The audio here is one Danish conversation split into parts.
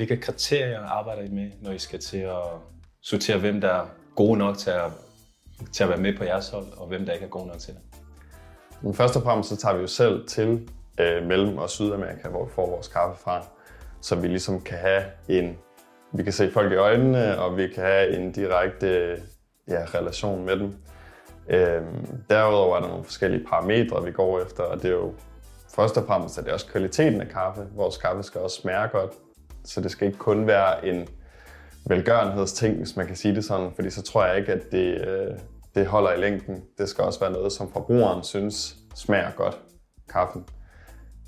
hvilke kriterier arbejder I med, når I skal til at sortere, hvem der er gode nok til at, til at være med på jeres hold, og hvem der ikke er gode nok til det? Men først og fremmest så tager vi jo selv til øh, Mellem- og Sydamerika, hvor vi får vores kaffe fra, så vi ligesom kan have en, vi kan se folk i øjnene, og vi kan have en direkte ja, relation med dem. Øh, derudover er der nogle forskellige parametre, vi går efter, og det er jo først og fremmest er det også kvaliteten af kaffe. Vores kaffe skal også smage godt, så det skal ikke kun være en velgørenhedsting, hvis man kan sige det sådan, fordi så tror jeg ikke, at det, øh, det holder i længden. Det skal også være noget, som forbrugeren synes smager godt, kaffen.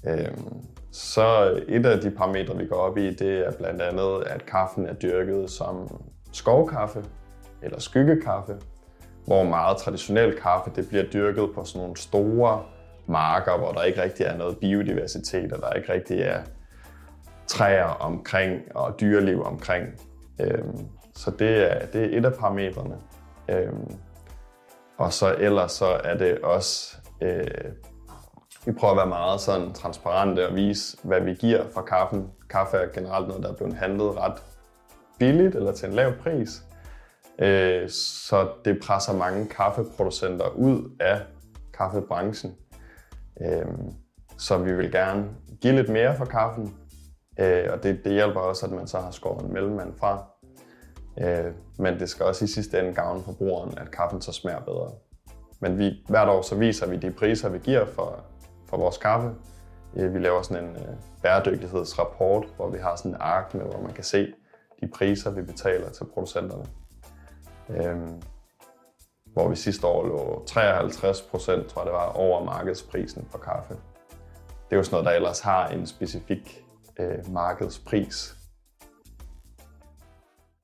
Øhm, så et af de parametre, vi går op i, det er blandt andet, at kaffen er dyrket som skovkaffe eller skyggekaffe, hvor meget traditionel kaffe det bliver dyrket på sådan nogle store marker, hvor der ikke rigtig er noget biodiversitet, og der ikke rigtig er træer omkring og dyreliv omkring. Øhm, så det er, det er et af parametrene. Øhm, og så ellers så er det også, øh, vi prøver at være meget sådan transparente og vise, hvad vi giver for kaffen. Kaffe er generelt noget, der er blevet handlet ret billigt eller til en lav pris. Øh, så det presser mange kaffeproducenter ud af kaffebranchen. Øh, så vi vil gerne give lidt mere for kaffen, øh, og det, det hjælper også, at man så har skåret en mellemmand fra. Øh, men det skal også i sidste ende gavne forbrugeren, at kaffen så smager bedre. Men vi, hvert år så viser vi de priser, vi giver for, for vores kaffe. Øh, vi laver sådan en øh, bæredygtighedsrapport, hvor vi har sådan en ark med, hvor man kan se de priser, vi betaler til producenterne. Øhm, hvor vi sidste år lå 53 procent, tror jeg det var, over markedsprisen for kaffe. Det er jo sådan noget, der ellers har en specifik øh, markedspris.